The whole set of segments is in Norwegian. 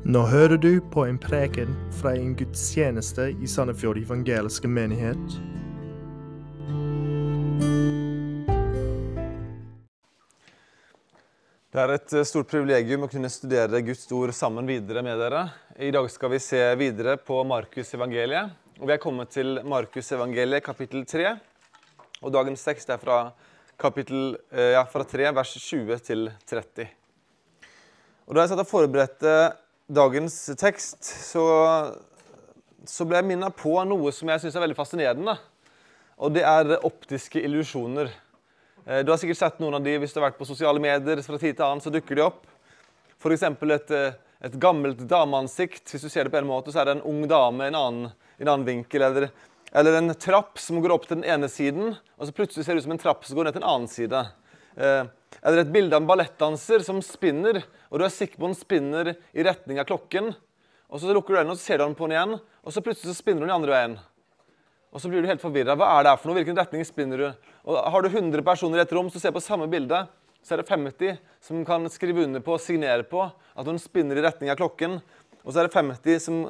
Nå hører du på en preken fra en gudstjeneste i Sandefjord evangeliske menighet. Det er et eh, stort privilegium å kunne studere Guds ord sammen videre med dere. I dag skal vi se videre på Markus evangeliet. Og vi er kommet til Markus evangeliet kapittel 3. Og dagens tekst er fra kapittel eh, ja, fra 3, vers 20 til 30. Og Da jeg satt og forberedte dagens tekst, så, så ble jeg minnet på noe som jeg syns er veldig fascinerende. Og det er optiske illusjoner. Eh, Du har sikkert sett noen av de hvis du har vært på sosiale medier. fra tid til annen, så dukker de opp. F.eks. Et, eh, et gammelt dameansikt. Hvis du ser det på en måte, så er det en ung dame i en annen, i en annen vinkel. Eller, eller en trapp som går opp til den ene siden, og så plutselig ser det ut som en trapp som går ned til en annen side. Eller et bilde av en ballettdanser som spinner, og du er sikker på den spinner i retning av klokken. Og så lukker du øynene og ser du på den igjen, og så plutselig så spinner den i andre veien. Og så blir du helt forvirra. Hva er det for noe? Hvilken retning spinner du? Og Har du 100 personer i et rom som ser på samme bilde, så er det 50 som kan skrive under på og signere på at den spinner i retning av klokken. Og så er det 50 som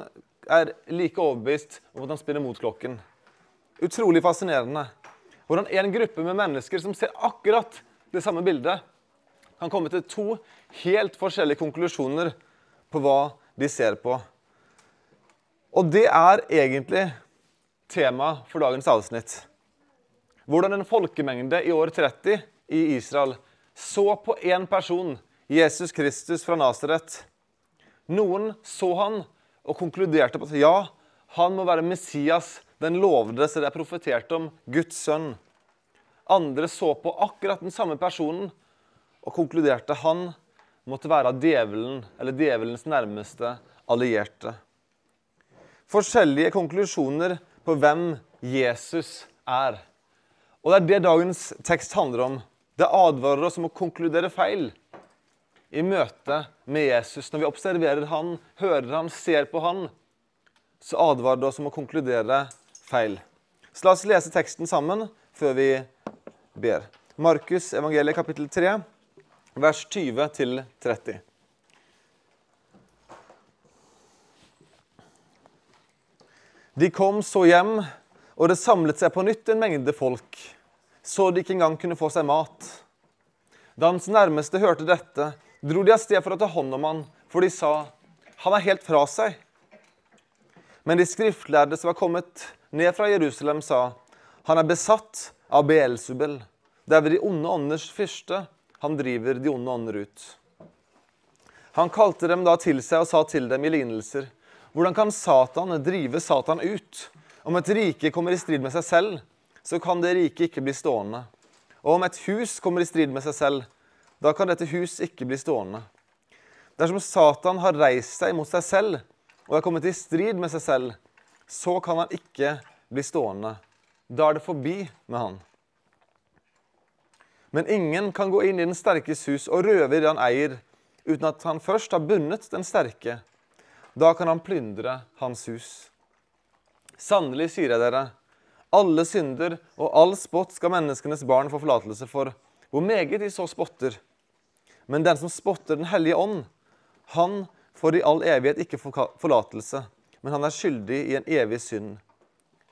er like overbevist om at den spinner mot klokken. Utrolig fascinerende. Hvordan en gruppe med mennesker som ser akkurat det samme bildet, kan komme til to helt forskjellige konklusjoner på hva de ser på. Og det er egentlig tema for dagens avsnitt. Hvordan en folkemengde i år 30 i Israel så på én person, Jesus Kristus fra Nasaret. Noen så han og konkluderte på at ja, han må være Messias, den lovede så det er profetert om, Guds sønn. Andre så på akkurat den samme personen og konkluderte han måtte være djevelen, eller djevelens nærmeste allierte. Forskjellige konklusjoner på hvem Jesus er. Og det er det dagens tekst handler om. Det advarer oss om å konkludere feil i møte med Jesus. Når vi observerer han, hører han, ser på han, så advarer det oss om å konkludere feil. Så la oss lese teksten sammen før vi ber. Markus evangeliet kapittel 3, vers 20 til 30. De kom så hjem, og det samlet seg på nytt en mengde folk, så de ikke engang kunne få seg mat. Da hans nærmeste hørte dette, dro de av sted for å ta hånd om han, for de sa, han er helt fra seg. Men de skriftlærde som var kommet ned fra Jerusalem, sa, han er besatt av Beelzebul. Det er ved de onde ånders fyrste han driver de onde ånder ut. Han kalte dem da til seg og sa til dem i lignelser. Hvordan kan Satan drive Satan ut? Om et rike kommer i strid med seg selv, så kan det riket ikke bli stående. Og om et hus kommer i strid med seg selv, da kan dette hus ikke bli stående. Dersom Satan har reist seg mot seg selv og er kommet i strid med seg selv, så kan han ikke bli stående. Da er det forbi med han. Men ingen kan gå inn i den sterkes hus og røve det han eier, uten at han først har bundet den sterke. Da kan han plyndre hans hus. Sannelig sier jeg dere, alle synder og all spott skal menneskenes barn få forlatelse for, hvor meget de så spotter. Men den som spotter Den hellige ånd, han får i all evighet ikke forlatelse, men han er skyldig i en evig synd.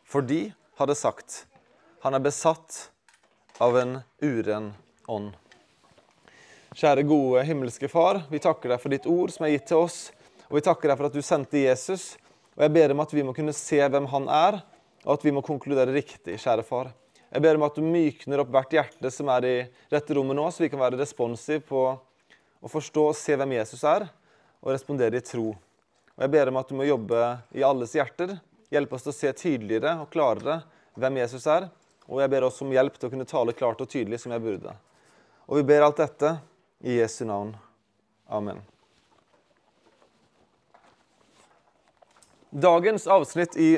For de hadde sagt, han er besatt av en uren ånd. Kjære gode himmelske Far, vi takker deg for ditt ord som er gitt til oss. Og vi takker deg for at du sendte Jesus. Og jeg ber om at vi må kunne se hvem han er, og at vi må konkludere riktig, kjære far. Jeg ber om at du mykner opp hvert hjerte som er i dette rommet nå, så vi kan være responsive på å forstå og se hvem Jesus er, og respondere i tro. Og Jeg ber om at du må jobbe i alles hjerter, hjelpe oss til å se tydeligere og klarere hvem Jesus er. Og jeg ber også om hjelp til å kunne tale klart og tydelig som jeg burde. Og vi ber alt dette i Jesu navn. Amen. Dagens avsnitt i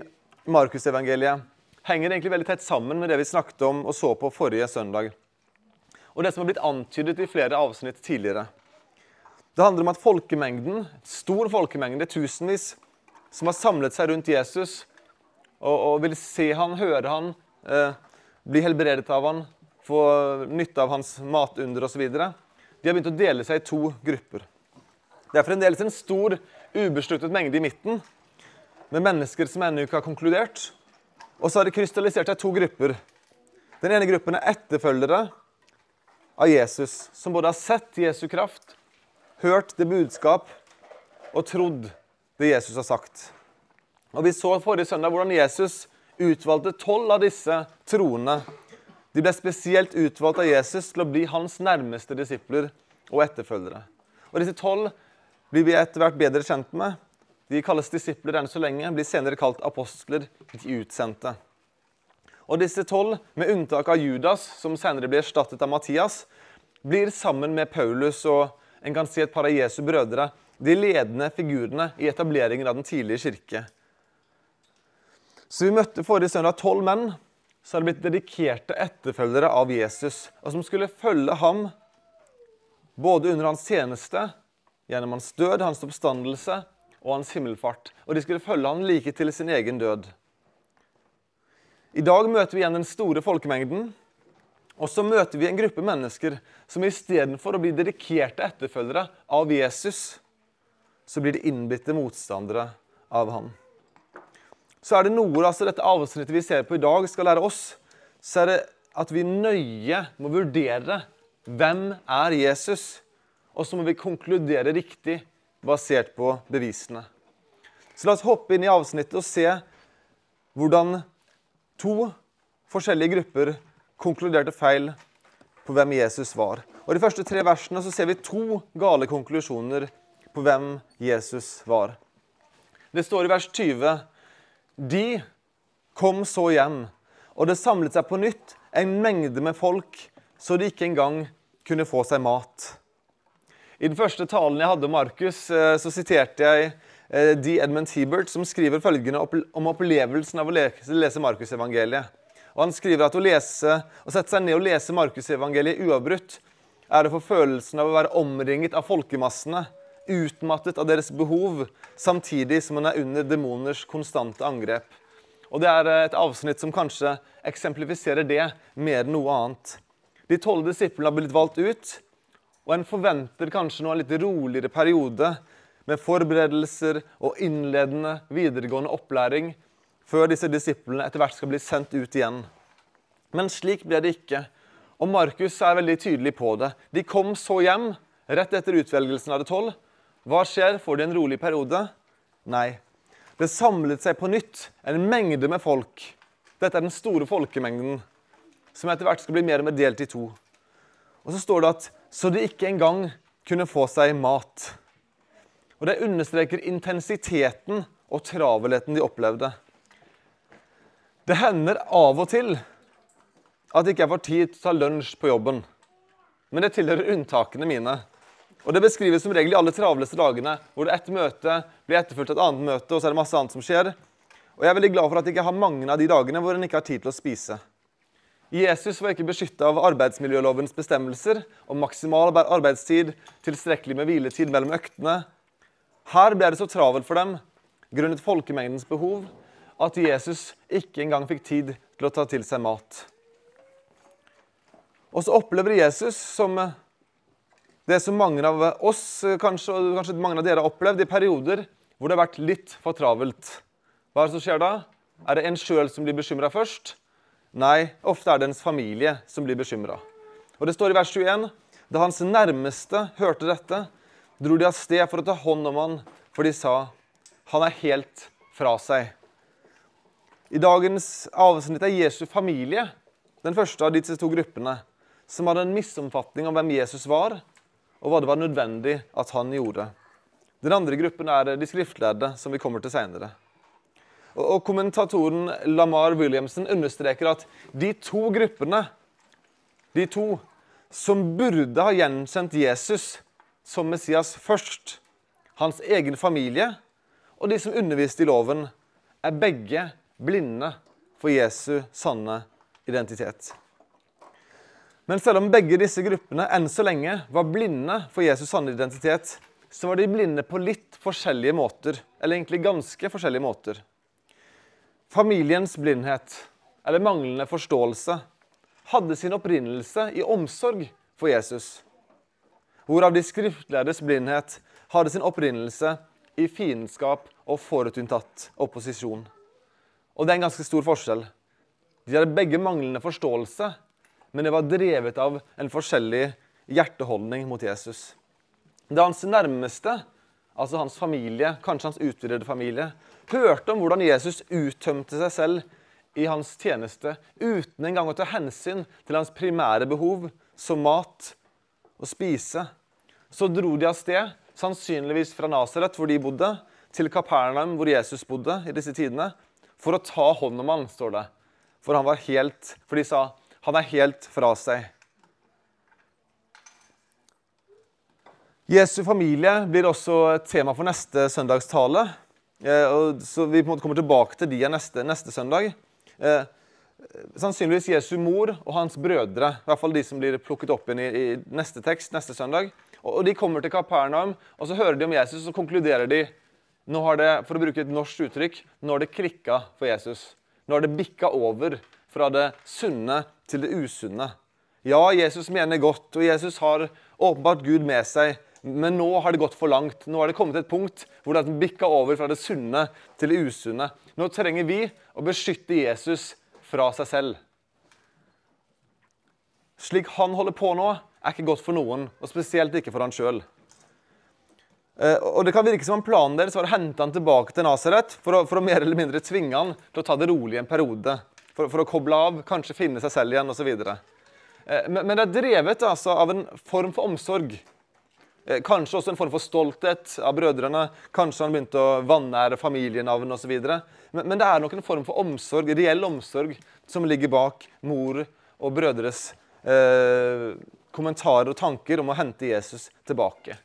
Markusevangeliet henger egentlig veldig tett sammen med det vi snakket om og så på forrige søndag. Og det som har blitt antydet i flere avsnitt tidligere. Det handler om at folkemengden, stor folkemengde, tusenvis, som har samlet seg rundt Jesus og, og vil se han, høre han, eh, bli helbredet av han, få nytte av hans matunder osv. De har begynt å dele seg i to grupper. Det er fremdeles en stor ubesluttet mengde i midten, med mennesker som ennå ikke har konkludert. Og så har det krystallisert seg to grupper. Den ene gruppen er etterfølgere av Jesus, som både har sett Jesu kraft, hørt det budskap og trodd det Jesus har sagt. Og Vi så forrige søndag hvordan Jesus utvalgte tolv av disse troende. De ble spesielt utvalgt av Jesus til å bli hans nærmeste disipler og etterfølgere. Og Disse tolv blir vi etter hvert bedre kjent med. De kalles disipler enn så lenge, blir senere kalt apostler, de utsendte. Og disse tolv, med unntak av Judas, som senere blir erstattet av Mattias, blir sammen med Paulus og en kan si et par av Jesu brødre de ledende figurene i etableringen av den tidlige kirke. Så vi møtte forrige søndag tolv menn som hadde blitt dedikerte etterfølgere av Jesus, og som skulle følge ham både under hans tjeneste, gjennom hans død, hans oppstandelse og hans himmelfart. Og de skulle følge ham like til sin egen død. I dag møter vi igjen den store folkemengden. Og så møter vi en gruppe mennesker som istedenfor å bli dedikerte etterfølgere av Jesus, så blir de innbitte motstandere av ham. Så er det noe altså dette avsnittet vi ser på i dag, skal lære oss, så er det at vi nøye må vurdere hvem er Jesus, og så må vi konkludere riktig basert på bevisene. Så la oss hoppe inn i avsnittet og se hvordan to forskjellige grupper konkluderte feil på hvem Jesus var. Og I de første tre versene så ser vi to gale konklusjoner på hvem Jesus var. Det står i vers 20 De kom så hjem, og det samlet seg på nytt en mengde med folk, så de ikke engang kunne få seg mat. I den første talen jeg hadde om Markus, eh, så siterte jeg eh, D. Edmund Hebert, som skriver følgende om opplevelsen av å lese Markusevangeliet. Og Han skriver at å, lese, å sette seg ned og lese Markusevangeliet uavbrutt er å få følelsen av å være omringet av folkemassene, utmattet av deres behov, samtidig som man er under demoners konstante angrep. Og Det er eh, et avsnitt som kanskje eksemplifiserer det mer enn noe annet. De tolv disiplene har blitt valgt ut, og en forventer kanskje nå en litt roligere periode med forberedelser og innledende videregående opplæring før disse disiplene etter hvert skal bli sendt ut igjen. Men slik ble det ikke. Og Markus er veldig tydelig på det. De kom så hjem rett etter utvelgelsen av de tolv. Hva skjer? Får de en rolig periode? Nei. Det samlet seg på nytt en mengde med folk. Dette er den store folkemengden, som etter hvert skal bli mer og mer delt i to. Og så står det at så de ikke engang kunne få seg mat. Og Det understreker intensiteten og travelheten de opplevde. Det hender av og til at jeg ikke får tid til å ta lunsj på jobben. Men det tilhører unntakene mine. Og Det beskrives som regel i alle travleste dagene, hvor det ett møte blir etterfulgt av et annet møte, og så er det masse annet som skjer. Og Jeg er veldig glad for at jeg ikke har mange av de dagene hvor en ikke har tid til å spise. Jesus var ikke beskytta av arbeidsmiljølovens bestemmelser om maksimal arbeidstid, tilstrekkelig med hviletid mellom øktene. Her ble det så travelt for dem grunnet folkemengdens behov at Jesus ikke engang fikk tid til å ta til seg mat. Og så opplever Jesus, som det som mange av oss kanskje, og kanskje mange av dere har opplevd, i perioder hvor det har vært litt for travelt. Hva er det som skjer da? Er det en sjøl som blir bekymra først? Nei, ofte er det ens familie som blir bekymra. Og det står i vers 21 da hans nærmeste hørte dette, dro de av sted for å ta hånd om han, for de sa han er helt fra seg. I dagens avsnitt er Jesu familie den første av disse to gruppene som hadde en misomfatning om hvem Jesus var, og hva det var nødvendig at han gjorde. Den andre gruppen er de skriftlærde, som vi kommer til seinere. Og Kommentatoren Lamar Williamson understreker at de to gruppene, de to som burde ha gjenkjent Jesus som Messias først, hans egen familie og de som underviste i loven, er begge blinde for Jesu sanne identitet. Men selv om begge disse gruppene enn så lenge var blinde for Jesus sanne identitet, så var de blinde på litt forskjellige måter. Eller egentlig ganske forskjellige måter. Familiens blindhet, eller manglende forståelse, hadde sin opprinnelse i omsorg for Jesus. Hvorav de skriftledes blindhet hadde sin opprinnelse i fiendskap og forutinntatt opposisjon. Og det er en ganske stor forskjell. De hadde begge manglende forståelse, men det var drevet av en forskjellig hjerteholdning mot Jesus. Da hans nærmeste, altså hans familie, kanskje hans utvidede familie, hørte om hvordan Jesus uttømte seg selv i hans tjeneste uten engang å ta hensyn til hans primære behov, som mat og spise, så dro de av sted, sannsynligvis fra Nasaret, hvor de bodde, til Kapernaum, hvor Jesus bodde i disse tidene, for å ta hånd om han, står det. For han var helt For de sa han er helt fra seg. Jesu familie blir også et tema for neste søndagstale. tale. så Vi på en måte kommer tilbake til de neste, neste søndag. Eh, sannsynligvis Jesu mor og hans brødre, i hvert fall de som blir plukket opp inn i, i neste tekst neste søndag. Og De kommer til Kapernaum, og så hører de om Jesus, og så konkluderer de nå har det, for å bruke et norsk uttrykk, nå har det klikka for Jesus. Nå har det bikka over fra det sunne til det usunne. Ja, Jesus mener godt, og Jesus har åpenbart Gud med seg. Men nå har det gått for langt. Nå har det kommet til et punkt hvor det har bikka over fra det sunne til det usunne. Nå trenger vi å beskytte Jesus fra seg selv. Slik han holder på nå, er ikke godt for noen, og spesielt ikke for han sjøl. Eh, og Det kan virke som om planen deres var å hente han tilbake til Nasaret for, for, å mer eller mindre tvinge han til å ta det rolig en periode. For, for å koble av, kanskje finne seg selv igjen osv. Eh, men, men det er drevet altså, av en form for omsorg. Eh, kanskje også en form for stolthet av brødrene. Kanskje han begynte å vanære familienavn osv. Men, men det er nok en form for omsorg, reell omsorg som ligger bak mor og brødres eh, kommentarer og tanker om å hente Jesus tilbake.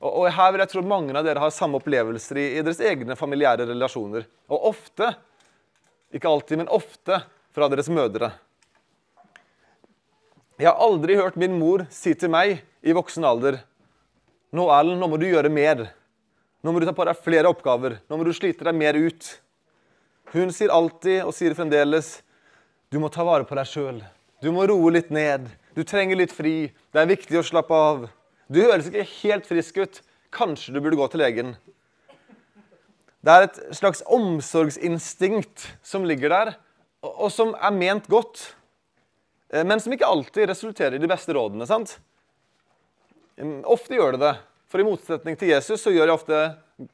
Og, og, her vil jeg tro at mange av dere har samme opplevelser i, i deres egne familiære relasjoner. Og ofte, ikke alltid, men ofte fra deres mødre. Jeg har aldri hørt min mor si til meg i voksen alder nå, Erlend, nå må du gjøre mer. Nå må du ta på deg flere oppgaver. Nå må du slite deg mer ut. Hun sier alltid, og sier fremdeles, du må ta vare på deg sjøl. Du må roe litt ned. Du trenger litt fri. Det er viktig å slappe av. Du høres ikke helt frisk ut. Kanskje du burde gå til legen. Det er et slags omsorgsinstinkt som ligger der, og som er ment godt, eh, men som ikke alltid resulterer i de beste rådene. sant? Ofte gjør det det. For i motsetning til Jesus så gjør jeg ofte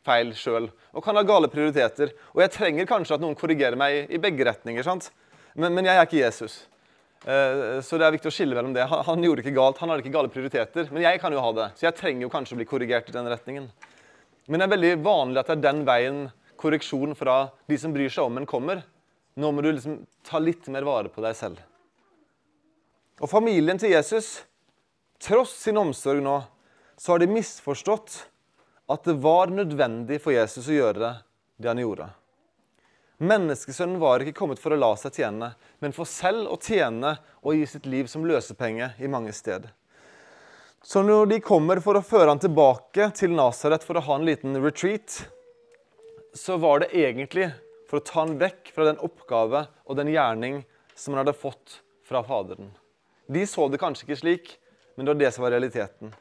feil sjøl og kan ha gale prioriteter. Og jeg trenger kanskje at noen korrigerer meg i begge retninger. sant? Men, men jeg er ikke Jesus. Uh, så det er viktig å skille mellom det. Han, han, gjorde ikke galt, han hadde ikke gale prioriteter. Men jeg kan jo ha det. Så jeg trenger jo kanskje å bli korrigert i den retningen. Men det er veldig vanlig at det er den veien korreksjon fra de som bryr seg om en, kommer. Nå må du liksom ta litt mer vare på deg selv. Og familien til Jesus tross sin omsorg nå, så har de misforstått at det var nødvendig for Jesus å gjøre det han gjorde. Menneskesønnen var ikke kommet for å la seg tjene, men for selv å tjene og gi sitt liv som løsepenge i mange steder. Så når de kommer for å føre han tilbake til Nasaret for å ha en liten retreat, så var det egentlig for å ta han vekk fra den oppgave og den gjerning som han hadde fått fra Faderen. De så det kanskje ikke slik, men det var det som var realiteten.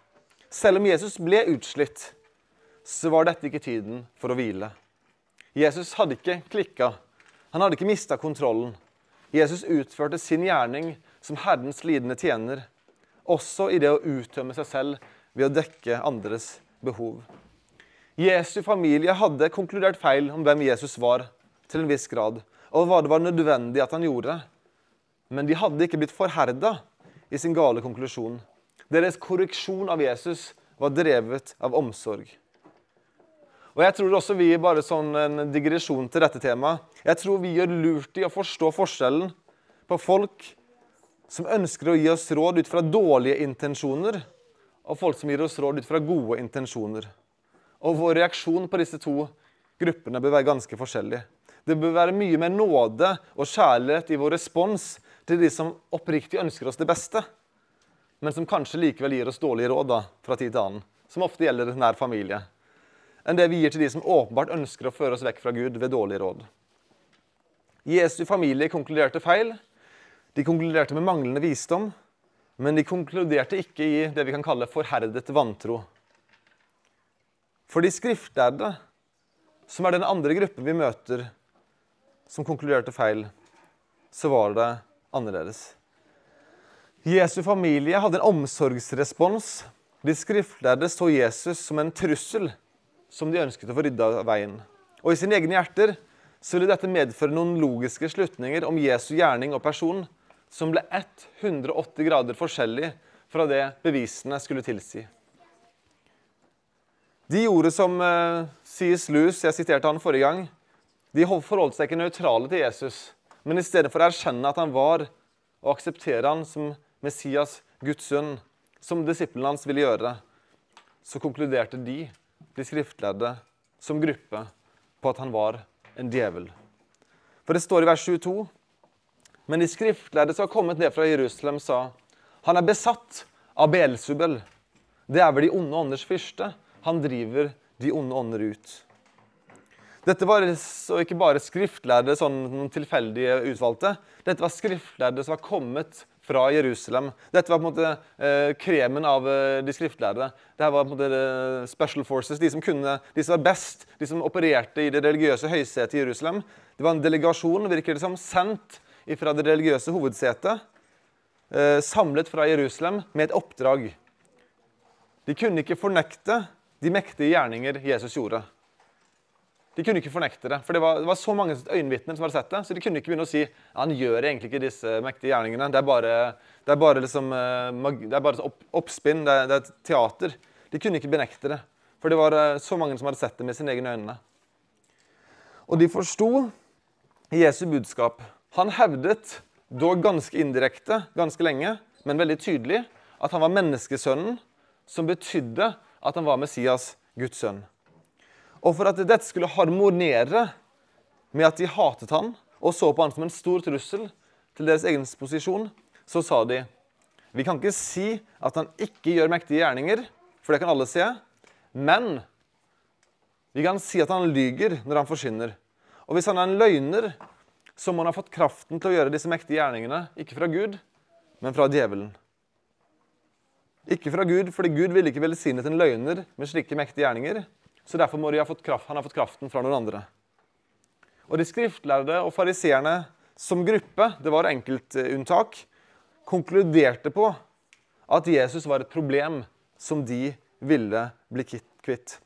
Selv om Jesus ble utslitt, så var dette ikke tiden for å hvile. Jesus hadde ikke klikka. Han hadde ikke mista kontrollen. Jesus utførte sin gjerning som Herrens lidende tjener, også i det å uttømme seg selv ved å dekke andres behov. Jesu familie hadde konkludert feil om hvem Jesus var, til en viss grad, og hva det var nødvendig at han gjorde. Men de hadde ikke blitt forherda i sin gale konklusjon. Deres korreksjon av Jesus var drevet av omsorg. Og jeg tror også vi bare sånn en digresjon til dette temaet, jeg tror vi gjør lurt i å forstå forskjellen på folk som ønsker å gi oss råd ut fra dårlige intensjoner, og folk som gir oss råd ut fra gode intensjoner. Og vår reaksjon på disse to gruppene bør være ganske forskjellig. Det bør være mye mer nåde og kjærlighet i vår respons til de som oppriktig ønsker oss det beste men som kanskje likevel gir oss dårlige råd da, fra tid til annen, som ofte gjelder nær familie, enn det vi gir til de som åpenbart ønsker å føre oss vekk fra Gud ved dårlige råd. Jesu familie konkluderte feil. De konkluderte med manglende visdom, men de konkluderte ikke i det vi kan kalle forherdet vantro. For de skriftlærde som er den andre gruppen vi møter, som konkluderte feil, så var det annerledes. Jesu familie hadde en omsorgsrespons. De skriftlærde så Jesus som en trussel som de ønsket å få rydda av veien. Og i sine egne hjerter så ville dette medføre noen logiske slutninger om Jesu gjerning og person som ble 180 grader forskjellig fra det bevisene skulle tilsi. De gjorde som uh, C.S. Lewis, jeg siterte han forrige gang, de forholdt seg ikke nøytrale til Jesus, men i stedet for å erkjenne at han var, og akseptere han som Messias, Guds sønn, som disiplene hans ville gjøre, så konkluderte de, de skriftlærde, som gruppe på at han var en djevel. For det står i vers 22 Men de skriftlærde som har kommet ned fra Jerusalem, sa han er besatt av Beelsubel. Det er vel de onde ånders fyrste. Han driver de onde ånder ut. Dette var ikke bare skriftlærde sånn tilfeldige utvalgte. Dette var skriftlærde som var kommet fra Jerusalem. Dette var på en måte eh, kremen av eh, de skriftlærde. Dette var på en måte eh, special forces, de som, kunne, de som var best, de som opererte i det religiøse høysetet i Jerusalem. Det var en delegasjon virker det som, sendt fra det religiøse hovedsetet, eh, samlet fra Jerusalem med et oppdrag. De kunne ikke fornekte de mektige gjerninger Jesus gjorde. De kunne ikke fornekte det. For det var, det var så mange øyenvitner som hadde sett det. Så de kunne ikke begynne å si ja, han gjør egentlig ikke disse mektige gjerningene. Det er bare, det er bare, liksom, eh, det er bare opp, oppspinn. Det er, det er, teater. De kunne ikke benekte det. For det var eh, så mange som hadde sett det med sine egne øyne. Og de forsto Jesu budskap. Han hevdet, dog ganske indirekte, ganske lenge, men veldig tydelig, at han var menneskesønnen, som betydde at han var Messias, Guds sønn. Og for at dette skulle harmonere med at de hatet han og så på han som en stor trussel til deres egen posisjon, så sa de vi kan ikke si at han ikke gjør mektige gjerninger, for det kan alle se, men vi kan si at han lyger når han forsyner. Og hvis han er en løgner, så må han ha fått kraften til å gjøre disse mektige gjerningene, ikke fra Gud, men fra djevelen. Ikke fra Gud, fordi Gud ville ikke velsignet en løgner med slike mektige gjerninger. Så derfor må de ha fått kraft, han ha fått kraften fra noen andre. Og De skriftlærde og fariseerne som gruppe, det var enkeltunntak, konkluderte på at Jesus var et problem som de ville bli kvitt.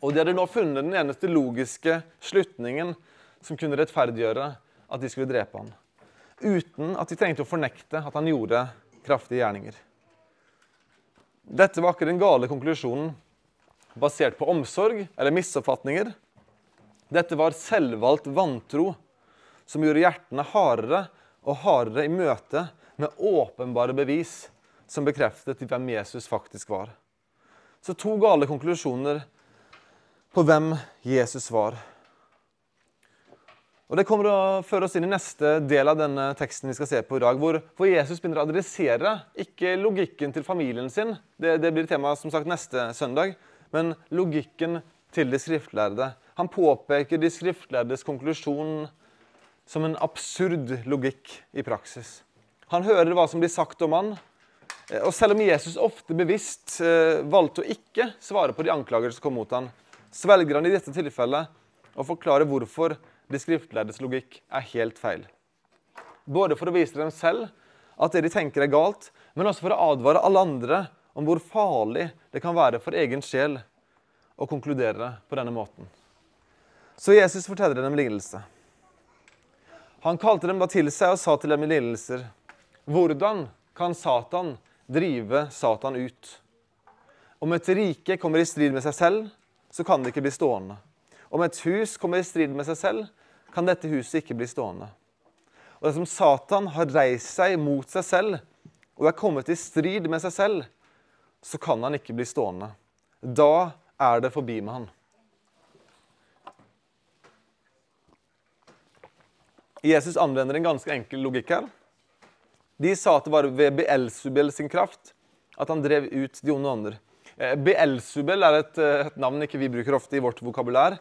Og De hadde nå funnet den eneste logiske slutningen som kunne rettferdiggjøre at de skulle drepe ham. Uten at de trengte å fornekte at han gjorde kraftige gjerninger. Dette var ikke den gale konklusjonen basert på omsorg eller misoppfatninger. Dette var selvvalgt vantro som gjorde hjertene hardere og hardere i møte med åpenbare bevis som bekreftet hvem Jesus faktisk var. Så to gale konklusjoner på hvem Jesus var. Og Det kommer å føre oss inn i neste del av denne teksten vi skal se på i dag, hvor, Jesus begynner å adressere ikke logikken til familien sin, det, det blir tema som sagt neste søndag, men logikken til de skriftlærde. Han påpeker de skriftlærdes konklusjon som en absurd logikk i praksis. Han hører hva som blir sagt om han, eh, og selv om Jesus ofte bevisst eh, valgte å ikke svare på de anklager som kom mot han, svelger han i dette tilfellet å forklare hvorfor de skriftlærdes logikk er helt feil. Både for å vise dem selv at det de tenker er galt, men også for å advare alle andre om hvor farlig det kan være for egen sjel å konkludere på denne måten. Så Jesus forteller dem lignelse. Han kalte dem da til seg og sa til dem i lignelser.: Hvordan kan Satan drive Satan ut? Om et rike kommer i strid med seg selv, så kan det ikke bli stående. Om et hus kommer i strid med seg selv, kan dette huset ikke bli stående. Og det som Satan har reist seg mot seg selv og er kommet i strid med seg selv, så kan han ikke bli stående. Da er det forbi med han. Jesus anvender en ganske enkel logikk her. De sa at det var ved Beelzubel sin kraft at han drev ut de onde ånder. Beelsubel Beelzubel er et, eh, et, navn ikke vi bruker ofte i vårt vokabulær.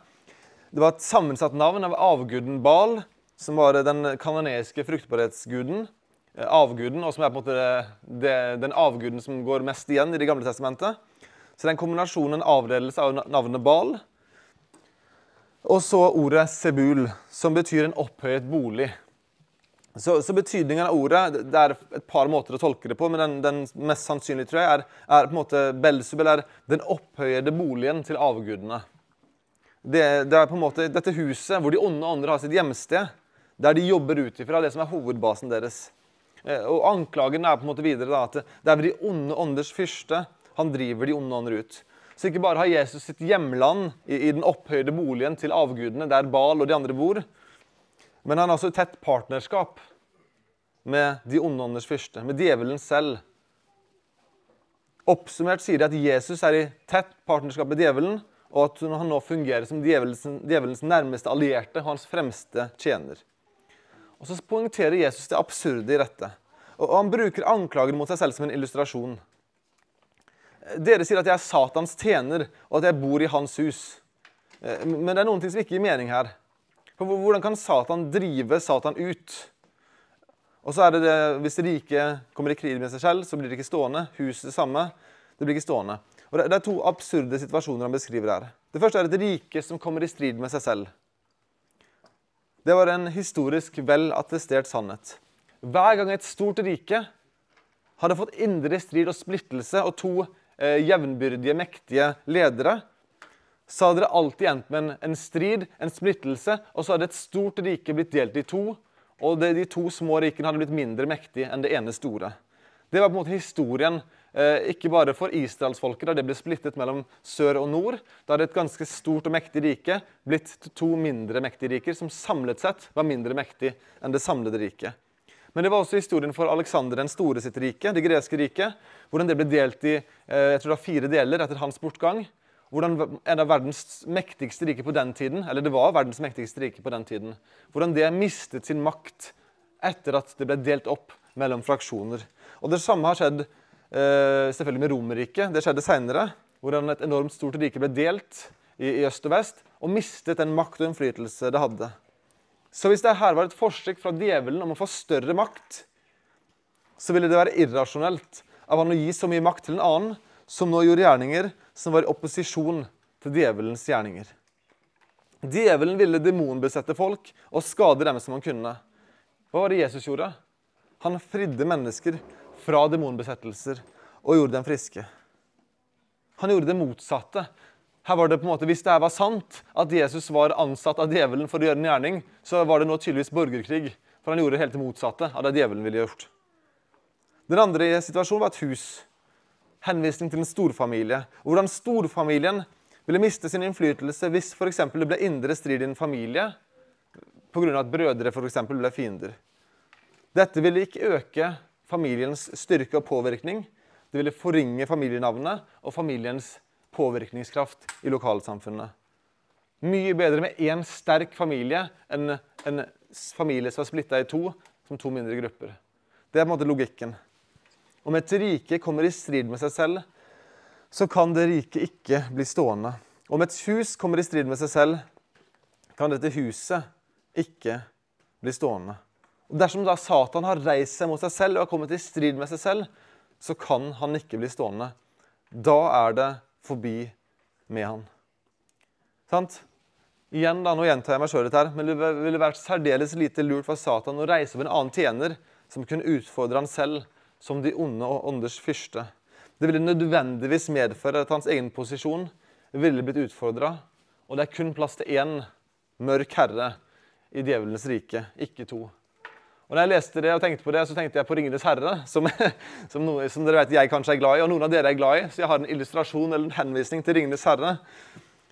Det var et sammensatt navn av avguden Bal, som var den kanoneske fruktbarhetsguden. Eh, avguden, og som er på en måte det, den avguden som går mest igjen i Det gamle testamentet. Så det er en kombinasjon, en avledelse av navnet Bal. Og så ordet sebul, som betyr en opphøyet bolig. Så, så, betydningen av ordet Det er et par måter å tolke det på, men den, den mest sannsynlige tror jeg, er, er, på en måte Belsub, eller den opphøyede boligen til avgudene. Det, det, er på en måte dette huset hvor de onde ånder har sitt hjemsted, der de jobber ut ifra det som er hovedbasen deres. Eh, og Anklagen er på en måte videre da, at det er de onde ånders fyrste han driver de onde ånder ut. Så ikke bare har Jesus sitt hjemland i, i den opphøyde boligen til avgudene, der Bal og de andre bor, men han har også tett partnerskap med de onde ånders fyrste, med djevelen selv. Oppsummert sier de at Jesus er i tett partnerskap med djevelen, og at han nå fungerer som djevelens, nærmeste allierte, hans fremste tjener. Og Så poengterer Jesus det absurde i dette. Og Han bruker anklagen mot seg selv som en illustrasjon. Dere sier at jeg er Satans tjener, og at jeg bor i hans hus. Eh, men det er noen ting som ikke gir mening her. For Hvordan kan Satan drive Satan ut? Og så er det det, Hvis riket kommer i krig med seg selv, så blir det ikke stående. Huset det samme. Det blir ikke stående. Og Det er to absurde situasjoner han beskriver her. Det første er et rike som kommer i strid med seg selv. Det var en historisk vel attestert sannhet. Hver gang et stort rike hadde fått indre strid og splittelse, og to eh, jevnbyrdige, mektige ledere, så hadde det alltid endt med en, en, strid, en splittelse, og så hadde et stort rike blitt delt i to. Og det, de to små rikene hadde blitt mindre mektige enn det ene store. Det var på en måte historien, eh, ikke bare for israelsfolket, da det ble splittet mellom sør og nord. Da hadde et ganske stort og mektig rike blitt to mindre mektige riker, som samlet sett var mindre mektig enn det samlede riket. Men det var også historien for Aleksander den store sitt rike, det greske riket. Hvordan det ble delt i eh, jeg tror det var fire deler etter hans bortgang. Hvordan en av verdens mektigste rike på den tiden, eller det var verdens mektigste rike på den tiden, hvordan det mistet sin makt etter at det ble delt opp mellom fraksjoner. Og Det samme har skjedd eh, selvfølgelig med Romerriket. Det skjedde seinere. Hvordan et enormt stort rike ble delt i, i øst og vest og mistet den makt og innflytelse det hadde. Så hvis det her var et forsøk fra djevelen om å få større makt, så ville det være irrasjonelt av han å gi så mye makt til en annen som nå gjorde gjerninger som var i opposisjon til djevelens gjerninger. Djevelen ville demonbesette folk og skade dem som han kunne. Hva var det Jesus gjorde? Han fridde mennesker fra demonbesettelser og gjorde dem friske. Han gjorde det motsatte. Her var det på en måte, Hvis det var sant, at Jesus var ansatt av djevelen for å gjøre en gjerning, så var det nå tydeligvis borgerkrig. For han gjorde helt det motsatte av det djevelen ville gjort. Den andre situasjonen var et hus. Henvisning til en storfamilie. Hvordan storfamilien ville miste sin innflytelse hvis for det ble indre strid i en familie pga. at brødre for ble fiender. Dette ville ikke øke familiens styrke og påvirkning. Det ville forringe familienavnet og familiens påvirkningskraft i lokalsamfunnet. Mye bedre med én sterk familie enn en familie som er splitta i to, som to mindre grupper. Det er på en måte logikken. Om et rike kommer i strid med seg selv, så kan det riket ikke bli stående. Om et hus kommer i strid med seg selv, kan dette huset ikke bli stående. Og Dersom da Satan har reist seg mot seg selv og har kommet i strid med seg selv, så kan han ikke bli stående. Da er det forbi med han. Sant? Igjen da, Nå gjentar jeg meg sjøl litt her, men det ville vært særdeles lite lurt for Satan å reise opp en annen tjener som kunne utfordre han selv som de onde og ånders fyrste. Det ville nødvendigvis medføre at hans egen posisjon ville blitt utfordra. Og det er kun plass til én mørk herre i djevelens rike, ikke to. Og når jeg leste det og tenkte på det, så tenkte jeg på 'Ringenes herre', som, som, noe, som, dere vet jeg kanskje er glad i, og noen av dere er glad i. Så jeg har en illustrasjon eller en henvisning til 'Ringenes herre'.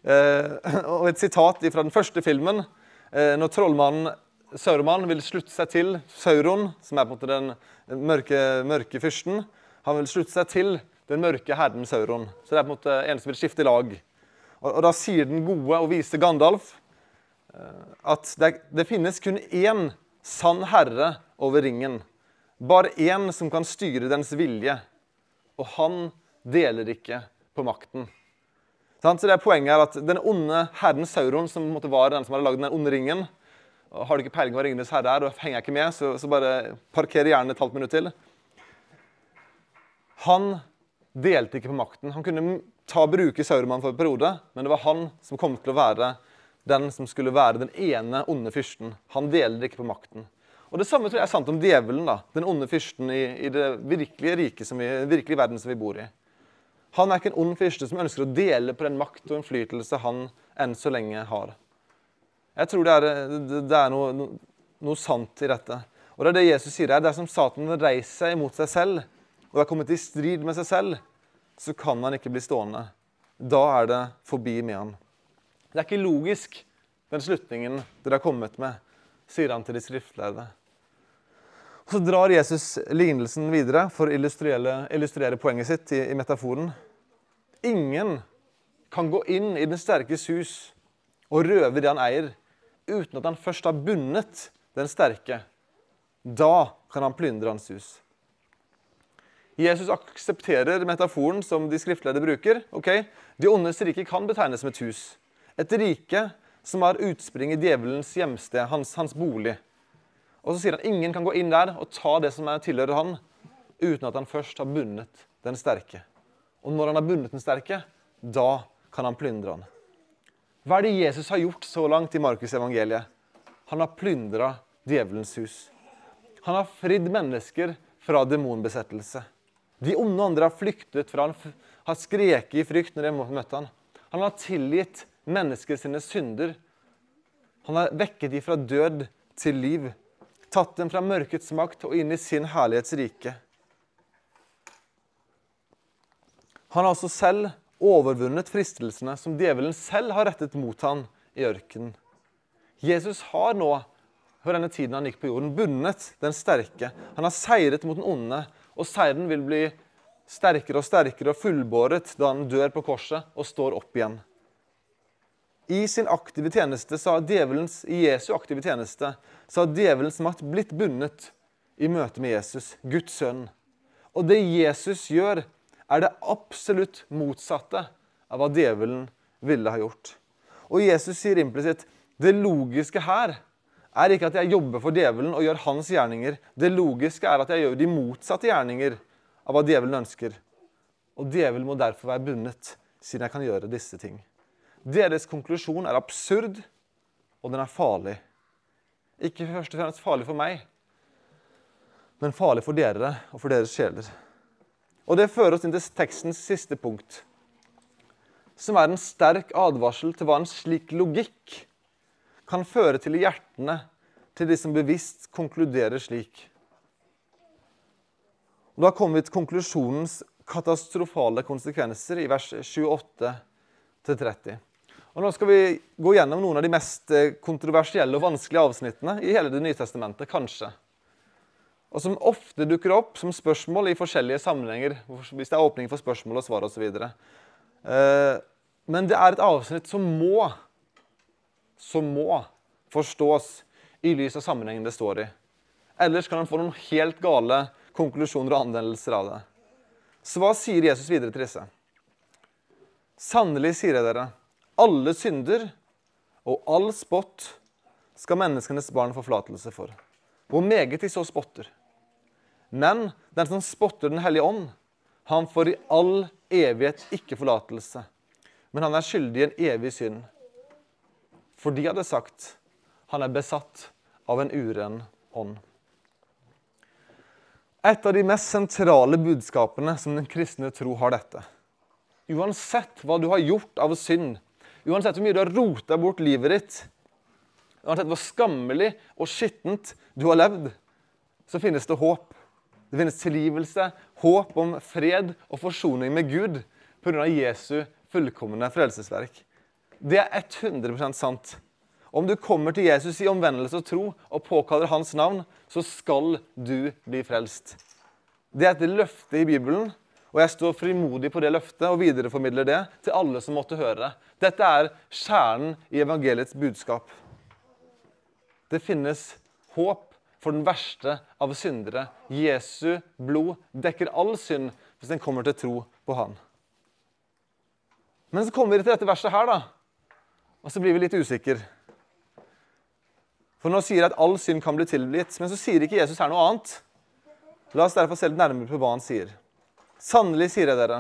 Eh, og et sitat fra den første filmen. Eh, når trollmannen Sauroman vil slutte seg til Sauron, som er på en måte den mørke, mørke fyrsten, han vil slutte seg til den mørke herren Sauron. Så det er på en måte en som vil skifte lag. Og, og da sier den gode og vise Gandalf eh, at det, det finnes kun én sann herre over ringen. Bare én som kan styre dens vilje. Og han deler ikke på makten. Så det er Poenget er at den onde herren Sauron, som var den som hadde lagd den onde ringen Har du ikke peiling på hva Ringenes herre er, og henger jeg ikke med, så, så bare parker gjerne et halvt minutt til. Han delte ikke på makten. Han kunne ta bruke Sauroman for en periode, men det var han som kom til å være den som skulle være den ene onde fyrsten. Han deler ikke på makten. Og Det samme tror jeg er sant om djevelen, da, den onde fyrsten i, i det virkelige riket, som vi, virkelige verden som vi bor i. Han er ikke en ond fyrste som ønsker å dele på den makt og innflytelse han enn så lenge har. Jeg tror det er, det er noe, noe, noe, sant i dette. Og Det er det Jesus sier her. Er som Satan reiser seg imot seg selv og er kommet i strid med seg selv, så kan han ikke bli stående. Da er det forbi med han. Det er ikke logisk, den slutningen dere har kommet med, sier han til de skriftlærde. Og Så drar Jesus lignelsen videre for å illustrere, illustrere poenget sitt i, i, metaforen. Ingen kan gå inn i den sterkes hus og røve det han eier, uten at han først har bundet den sterke. Da kan han plyndre hans hus. Jesus aksepterer metaforen som de skriftlærde bruker. Ok, De ondes rike kan betegnes som et hus. Et rike som har utspring i djevelens hjemsted, hans, hans, bolig. Og så sier han ingen kan gå inn der og ta det som tilhører han, uten at han først har bundet den sterke. Og når han har bundet den sterke, da kan han plyndre han. Hva er det Jesus har gjort så langt i Markus evangeliet? Han har plyndra djevelens hus. Han har fridd mennesker fra demonbesettelse. De onde andre har flyktet fra han, har skreket i frykt når de møtte han. Han har tilgitt mennesker sine synder. Han har vekket dem fra død til liv. Tatt dem fra mørkets makt og inn i sin herlighetsrike. Han har også selv overvunnet fristelsene som djevelen selv har rettet mot han i ørkenen. Jesus har nå for denne tiden han gikk på jorden, bundet den sterke. Han har seiret mot den onde og seieren vil bli sterkere og sterkere og fullbåret da han dør på korset og står opp igjen. I sin aktive tjeneste, sa djevelens, I Jesu aktive tjeneste så har djevelens makt blitt bundet i møte med Jesus, Guds sønn. Og det Jesus gjør, er det absolutt motsatte av hva djevelen ville ha gjort. Og Jesus sier implisitt det logiske her er ikke at jeg jobber for djevelen og gjør hans gjerninger. Det logiske er at jeg gjør de motsatte gjerninger av hva djevelen ønsker. Og djevelen må derfor være bundet, siden jeg kan gjøre disse ting. Deres konklusjon er absurd, og den er farlig. Ikke først og fremst farlig for meg, men farlig for dere og for deres sjeler. Og Det fører oss inn til tekstens siste punkt, som er en sterk advarsel til hva en slik logikk kan føre til i hjertene til de som bevisst konkluderer slik. Og da kommer vi til konklusjonens katastrofale konsekvenser i vers 28-30. Og Nå skal vi gå gjennom noen av de mest eh, kontroversielle og vanskelige avsnittene i hele Det nye testamentet, kanskje. Og som ofte dukker opp som spørsmål i forskjellige sammenhenger. hvis det er åpning for spørsmål og svar osv. Eh, men det er et avsnitt som må som må forstås i lys av sammenhengen det står i. Ellers kan han få noen helt gale konklusjoner og anvendelser av det. Så hva sier Jesus videre til disse? Sannelig sier jeg dere, alle synder og all spott skal menneskenes barn få forlatelse for. Hvor meget de så spotter. Men den som spotter Den hellige ånd, han får i all evighet ikke forlatelse. Men han er skyldig i en evig synd. For de hadde sagt han er besatt av en uren ånd. Et av de mest sentrale budskapene som den kristne tro har dette. Uansett hva du har gjort av synd, uansett hvor mye du har rota bort livet ditt, uansett hvor skammelig og skittent du har levd, så finnes det håp. Det finnes tilgivelse, håp om fred og forsoning med Gud pga. Jesu fullkomne frelsesverk. Det er 100 sant. Om du kommer til Jesus i omvendelse og tro og påkaller hans navn, så skal du bli frelst. Det er et løfte i Bibelen, og jeg står frimodig på det løftet og videreformidler det til alle som måtte høre det. Dette er kjernen i evangeliets budskap. Det finnes håp for den verste av syndere. Jesu blod dekker all synd hvis en kommer til tro på Han. Men så kommer vi til dette verset her, da. Og så blir vi litt usikre. For nå sier jeg at all synd kan bli tilgitt, men så sier ikke Jesus her noe annet. La oss derfor se litt nærmere på hva han sier. Sannelig sier jeg dere,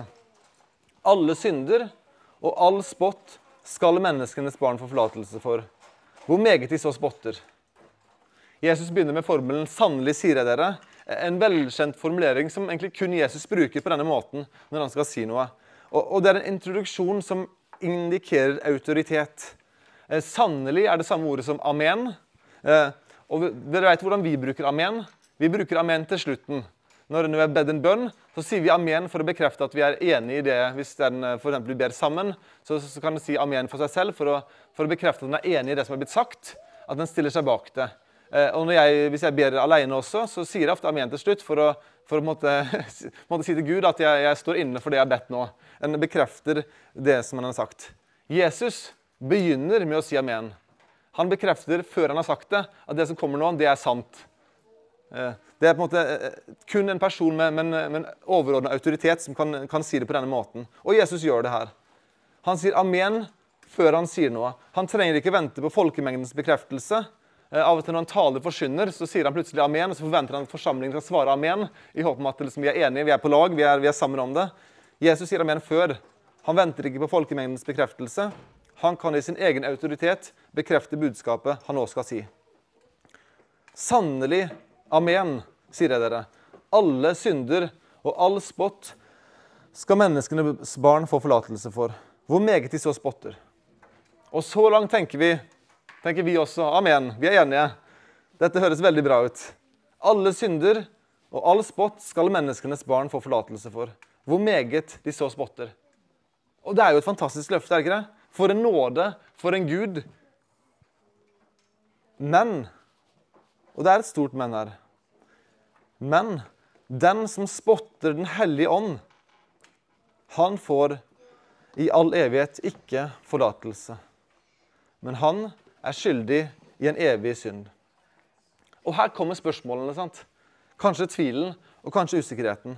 alle synder og all spott skal menneskenes barn få forlatelse for, hvor meget de så spotter. Jesus begynner med formelen 'sannelig sier jeg dere', en velkjent formulering som egentlig kun Jesus bruker på denne måten når han skal si noe. Og, og Det er en introduksjon som indikerer autoritet. Eh, sannelig er det samme ordet som amen. Eh, og Dere vet hvordan vi bruker amen. Vi bruker amen til slutten. Når vi bedt en bønn, så sier vi amen for å bekrefte at vi er enig i det. Hvis den for for vi ber sammen, så, så kan den si amen for seg selv for å, for å bekrefte at den er enig i det som er blitt sagt. At den stiller seg bak det. Eh, og jeg, hvis jeg ber alene også, så sier jeg ofte amen til slutt for å, for å måtte, måtte si til Gud at jeg, jeg, står inne for det jeg har bedt nå. En bekrefter det som han har sagt. Jesus begynner med å si amen. Han bekrefter før han har sagt det, at det som kommer nå, det er sant. Det er på en måte eh, kun en person med, med, med en overordna autoritet som kan, kan si det på denne måten. Og Jesus gjør det her. Han sier amen før han sier noe. Han trenger ikke vente på folkemengdens bekreftelse. Eh, av og til når han taler forsyner, så sier han plutselig amen, og så forventer han at forsamlingen skal svare amen, i håp om at liksom, vi er enige, vi er på lag, vi er, vi er, sammen om det. Jesus sier amen før. Han venter ikke på folkemengdens bekreftelse. Han kan i sin egen autoritet bekrefte budskapet han nå skal si. Sannelig amen, sier jeg dere. Alle synder og all spott skal menneskenes barn få forlatelse for. Hvor meget de så spotter. Og så langt tenker vi tenker vi også. Amen. Vi er enige. Dette høres veldig bra ut. Alle synder og all spott skal menneskenes barn få forlatelse for. Hvor meget de så spotter. Og det er jo et fantastisk løfte, er det ikke det? For en nåde, for en Gud. Men Og det er et stort men her. Men den som spotter Den hellige ånd, han får i all evighet ikke forlatelse. Men han er skyldig i en evig synd. Og her kommer spørsmålene. sant? Kanskje tvilen og kanskje usikkerheten.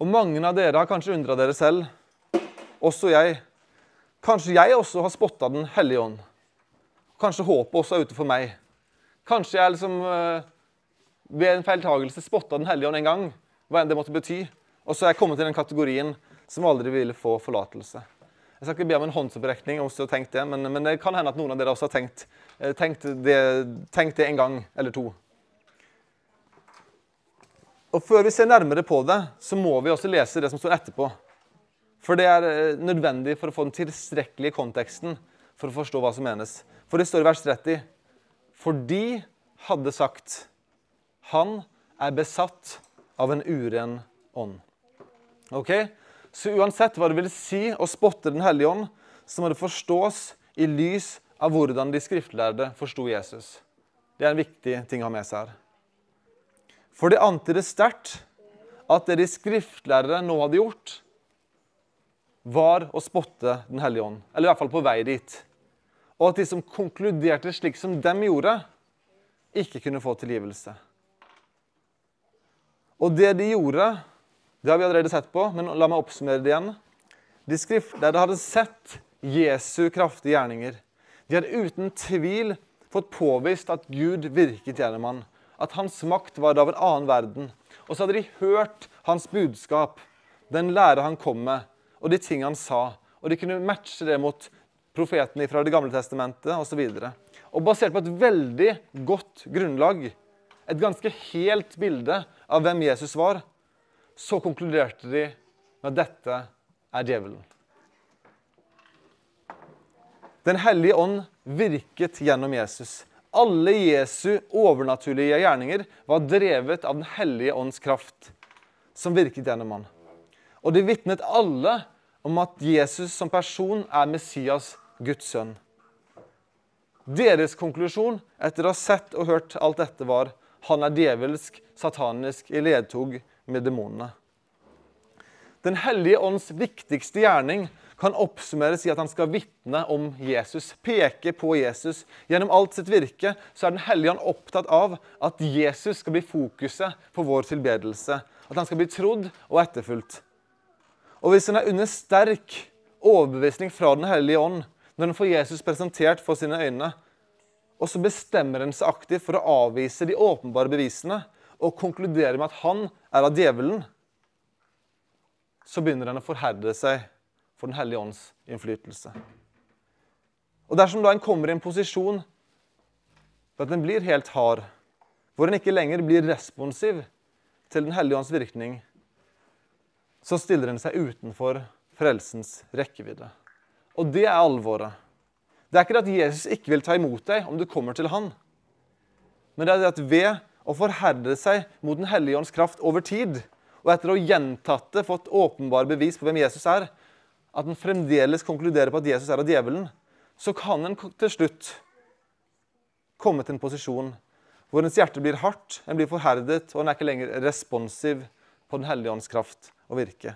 Og mange av dere har kanskje undra dere selv, også jeg. Kanskje jeg også har spotta Den hellige ånd. Kanskje håpet også er ute for meg. Kanskje jeg liksom uh, ved en feiltagelse spotta Den hellige ånd en gang, hva enn det måtte bety. Og så er jeg kommet til den kategorien som aldri ville få forlatelse. Jeg skal ikke be om en håndsopprekning, om du har tenkt det, men, men, det kan hende at noen av dere også har tenkt, eh, tenkt, det, tenkt det en gang eller to. Og Før vi ser nærmere på det, så må vi også lese det som står etterpå. For det er eh, nødvendig for å få den tilstrekkelige konteksten for å forstå hva som menes. For det står i vers 30 For de hadde sagt Han er besatt av en uren ånd. Ok? Så uansett hva det vil si å spotte Den hellige ånd, så må det forstås i lys av hvordan de skriftlærde forsto Jesus. Det er en viktig ting å ha med seg her. For det antyder sterkt at det de skriftlærere nå hadde gjort, var å spotte Den hellige ånd. Eller i hvert fall på vei dit. Og at de som konkluderte slik som dem gjorde, ikke kunne få tilgivelse. Og det de gjorde, det har vi allerede sett på, men la meg oppsummere det igjen. De skriftlærde hadde sett Jesu kraftige gjerninger. De hadde uten tvil fått påvist at Gud virket gjennom ham. At hans makt var av en annen verden. Og så hadde de hørt hans budskap, den lære han kom med, og de ting han sa. Og de kunne matche det mot profetene fra Det gamle testamentet osv. Og, så og basert på et veldig godt grunnlag, et ganske helt bilde av hvem Jesus var, så konkluderte de med at dette er djevelen. Den hellige ånd virket gjennom Jesus. Alle Jesu overnaturlige gjerninger var drevet av Den hellige ånds kraft, som virket gjennom ham. Og de vitnet alle om at Jesus som person er Messias, Guds sønn. Deres konklusjon etter å ha sett og hørt alt dette var han er djevelsk, satanisk i ledtog med demonene. Den hellige ånds viktigste gjerning kan oppsummeres i at han skal vitne om Jesus, peke på Jesus. Gjennom alt sitt virke så er Den hellige ånd opptatt av at Jesus skal bli fokuset på vår tilbedelse. At han skal bli trodd og etterfulgt. Og hvis han er under sterk overbevisning fra Den hellige ånd, når han får Jesus presentert for sine øyne, og så bestemmer han seg aktivt for å avvise de åpenbare bevisene og konkludere med at han er av djevelen, så begynner han å forherde seg for Den hellige ånds innflytelse. Og dersom da en kommer i en posisjon for at en blir helt hard, hvor en ikke lenger blir responsiv til Den hellige ånds virkning, så stiller en seg utenfor frelsens rekkevidde. Og det er alvoret. Det er ikke det at Jesus ikke vil ta imot deg om du kommer til han. Men det er det at ved å forherde seg mot Den hellige ånds kraft over tid, og etter å gjentatt det fått åpenbare bevis på hvem Jesus er, at en fremdeles konkluderer på at Jesus er av djevelen, så kan en til slutt komme til en posisjon hvor ens hjerte blir hardt, en blir forherdet, og en er ikke lenger responsiv på Den hellige ånds kraft og virke.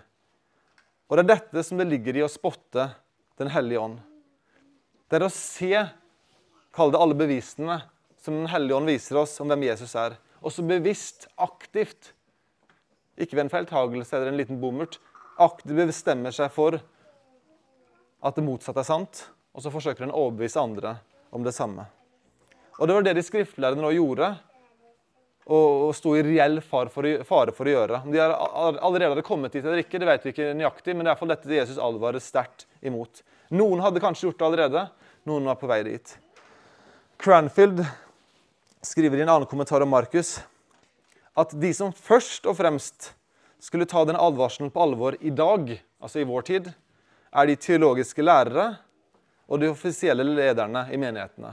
Og Det er dette som det ligger i å spotte Den hellige ånd. Det er å se, kall det alle bevisene, som Den hellige ånd viser oss om hvem Jesus er. Og så bevisst, aktivt, ikke ved en feiltagelse eller en liten bommert, aktivt bestemmer seg for at det motsatte er sant, og så forsøker en å overbevise andre om det samme. Og Det var det de skriftlærde nå gjorde, og, og sto i reell fare for, for, å gjøre. Om de allerede hadde kommet dit eller ikke, det vet vi ikke nøyaktig, men det er iallfall dette Jesus advarer sterkt imot. Noen hadde kanskje gjort det allerede, noen var på vei dit. Cranfield skriver i en annen kommentar om Markus at de som først og fremst skulle ta den advarselen på alvor i dag, altså i vår tid, er de teologiske lærere og de offisielle lederne i menighetene.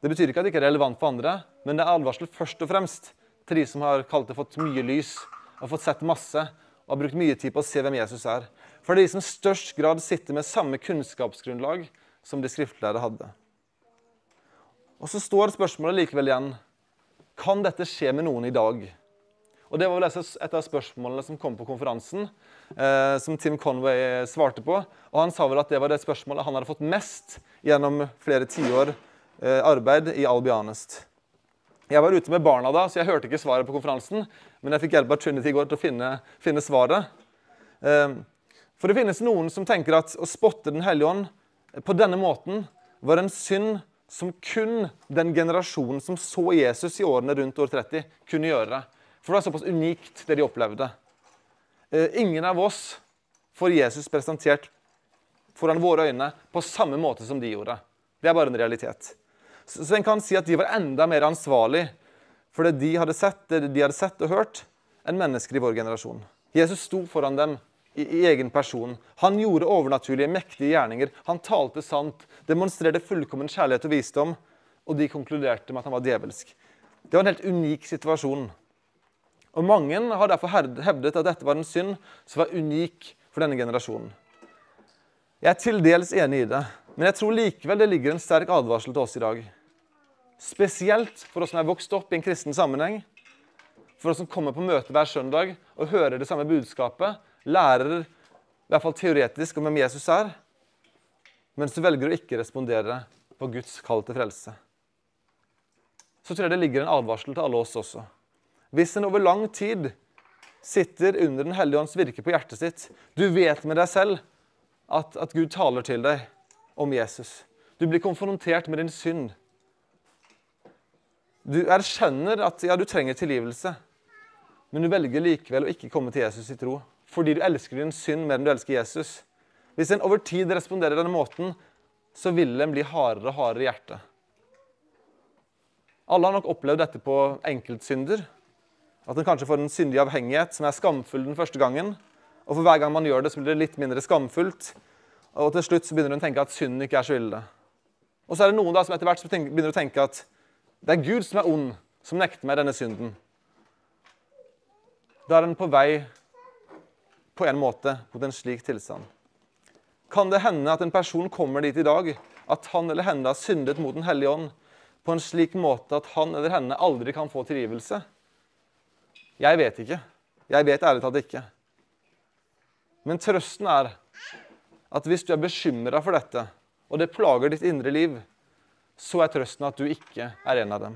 Det betyr ikke at det ikke er relevant for andre, men det er advarsel først og fremst til de som har kalt det fått mye lys og fått sett masse og har brukt mye tid på å se hvem Jesus er. For det er de som i størst grad sitter med samme kunnskapsgrunnlag som de skriftlærde hadde. Og så står spørsmålet likevel igjen kan dette skje med noen i dag. Og Det var vel et av spørsmålene som kom på konferansen, eh, som Tim Conway svarte på. Og Han sa vel at det var det spørsmålet han hadde fått mest gjennom flere tiår eh, arbeid i Albianest. Jeg var ute med barna da, så jeg hørte ikke svaret på konferansen. Men jeg fikk hjelp av Trinity i går til å finne, finne svaret. Eh, for det finnes noen som tenker at å spotte Den hellige ånd på denne måten var en synd som kun den generasjonen som så Jesus i årene rundt år 30, kunne gjøre. For det var såpass unikt, det de opplevde. Eh, ingen av oss får Jesus presentert foran våre øyne på samme måte som de gjorde. Det er bare en realitet. Så, så en kan si at de var enda mer ansvarlig for det de hadde sett, de hadde sett og hørt, enn mennesker i vår generasjon. Jesus sto foran dem i, i, egen person. Han gjorde overnaturlige, mektige gjerninger. Han talte sant, demonstrerte fullkommen kjærlighet og visdom, og de konkluderte med at han var djevelsk. Det var en helt unik situasjon. Og Mange har derfor hevdet at dette var en synd som var unik for denne generasjonen. Jeg er til dels enig i det, men jeg tror likevel det ligger en sterk advarsel til oss i dag. Spesielt for oss som er vokst opp i en kristen sammenheng, for oss som kommer på møte hver søndag og hører det samme budskapet, lærer i hvert fall teoretisk om hvem Jesus er, mens du velger å ikke respondere på Guds kall til frelse. Så tror jeg det ligger en advarsel til alle oss også. Hvis en over lang tid sitter under Den hellige ånds virke på hjertet sitt, du vet med deg selv at, at Gud taler til deg om Jesus. Du blir konfrontert med din synd. Du erkjenner at ja, du trenger tilgivelse, men du velger likevel å ikke komme til Jesus i tro fordi du elsker din synd mer enn du elsker Jesus. Hvis en over tid responderer denne måten, så vil en bli hardere og hardere i hjertet. Alle har nok opplevd dette på enkeltsynder. At en kanskje får en syndig avhengighet som er skamfull den første gangen. Og for hver gang man gjør det, så blir det litt mindre skamfullt. Og til slutt så begynner hun å tenke at synden ikke er så ille. Og så er det noen da som etter hvert begynner å tenke at det er Gud som er ond, som nekter meg denne synden. Da er en på vei på en måte mot en slik tilstand. Kan det hende at en person kommer dit i dag at han eller henne har syndet mot Den hellige ånd på en slik måte at han eller henne aldri kan få tilgivelse? Jeg vet ikke. Jeg vet ærlig talt ikke. Men trøsten er at hvis du er bekymra for dette, og det plager ditt indre liv, så er trøsten at du ikke er en av dem.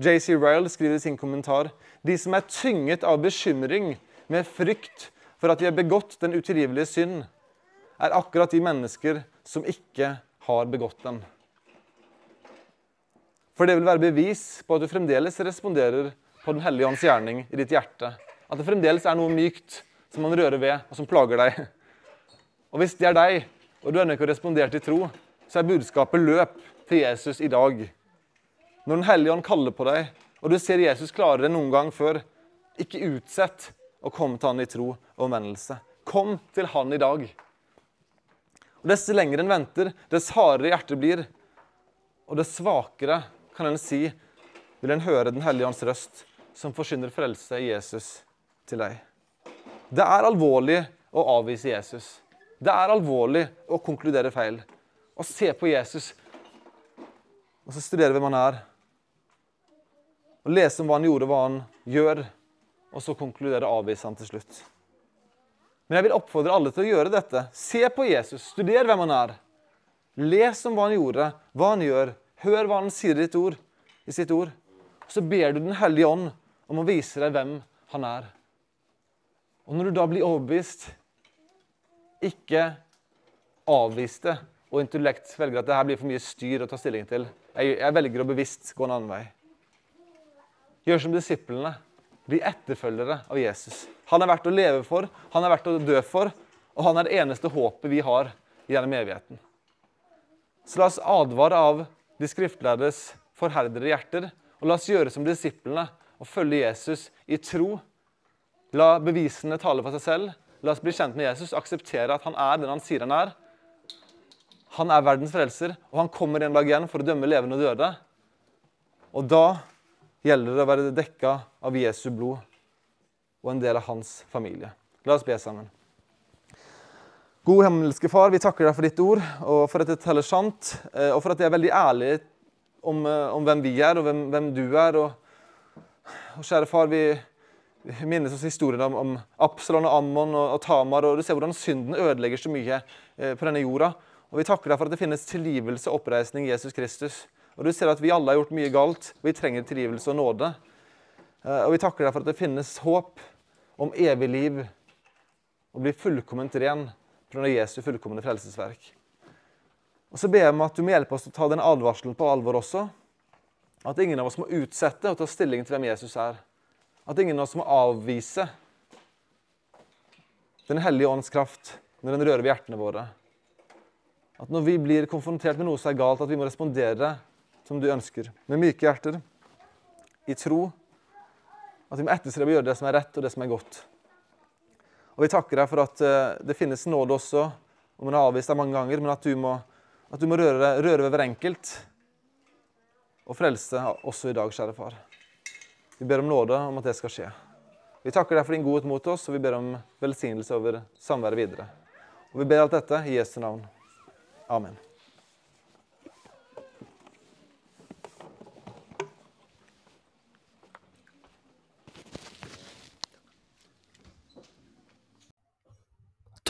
JC Ryle skriver i sin kommentar de som er tynget av bekymring, med frykt for at de har begått den utilgivelige synd, er akkurat de mennesker som ikke har begått den. For det vil være bevis på at du fremdeles responderer på Den hellige ånds gjerning i ditt hjerte. At det fremdeles er noe mykt som man rører ved, og som plager deg. Og hvis det er deg, og du ennå ikke har respondert i tro, så er budskapet løp til Jesus i dag. Når Den hellige ånd kaller på deg, og du ser Jesus klarere enn noen gang før, ikke utsett å komme til han i tro og omvendelse. Kom til han i dag. Og Dess lenger en venter, dess hardere hjertet blir. Og dess svakere kan en si, vil en høre Den hellige ånds røst, som forsyner frelse i Jesus til deg. Det er alvorlig å avvise Jesus. Det er alvorlig å konkludere feil. Å se på Jesus og så studere hvem han er. Og lese om hva han gjorde, hva han gjør, og så konkluderer avvise han til slutt. Men jeg vil oppfordre alle til å gjøre dette. Se på Jesus, studer hvem han er. Les om hva han gjorde, hva han gjør. Hør hva han sier i, ord, i sitt ord. Så ber du Den hellige ånd om å vise deg hvem han er. Og når du da blir overbevist, ikke avvis det og intellekt velger at det her blir for mye styr å ta stilling til. Jeg, jeg velger å bevisst gå en annen vei. Gjør som disiplene. Bli etterfølgere av Jesus. Han er verdt å leve for, han er verdt å dø for, og han er det eneste håpet vi har gjennom evigheten. Så la oss advare av de skriftlærdes forherdede hjerter, og la oss gjøre som disiplene og følge Jesus i tro. La bevisene tale for seg selv. La oss bli kjent med Jesus, akseptere at han er den han sier han er. Han er verdens frelser, og han kommer en dag igjen for å dømme levende og døde. Og da gjelder det å være dekka av Jesu blod og en del av hans familie. La oss be sammen. God himmelske Far, vi takker deg for ditt ord, og for at det teller sant, eh, og for at det er veldig ærlig om, eh, om hvem vi er, og hvem, hvem du er. Og, og, kjære far, vi, minnes oss historien om, om Absalon og Ammon og, og, Tamar, og du ser hvordan synden ødelegger så mye eh, på denne jorda. Og vi takker deg for at det finnes tilgivelse og oppreisning i Jesus Kristus. Og du ser at vi alle har gjort mye galt. Vi trenger tilgivelse og nåde. Eh, og vi takker deg for at det finnes håp om evig liv og bli fullkomment ren pga. Jesu fullkomne frelsesverk. Og Så ber jeg om at du må hjelpe oss å ta den advarselen på alvor også. At ingen av oss må utsette og ta stilling til hvem Jesus er. At ingen av oss må avvise Den hellige ånds kraft når den rører ved hjertene våre. At når vi blir konfrontert med noe som er galt, at vi må respondere som du ønsker. Med myke hjerter, i tro. At vi må etterstrebe å gjøre det som er rett, og det som er godt. Og Vi takker deg for at uh, det finnes nåde også, om man har avvist deg mange ganger, men at du må, at du må røre, røre, ved hver enkelt og frelse også i dag, kjære far. Vi ber om nåde om at det skal skje. Vi takker deg for din godhet mot oss, og vi ber om velsignelse over samværet videre. Og Vi ber alt dette i Jesu navn. Amen.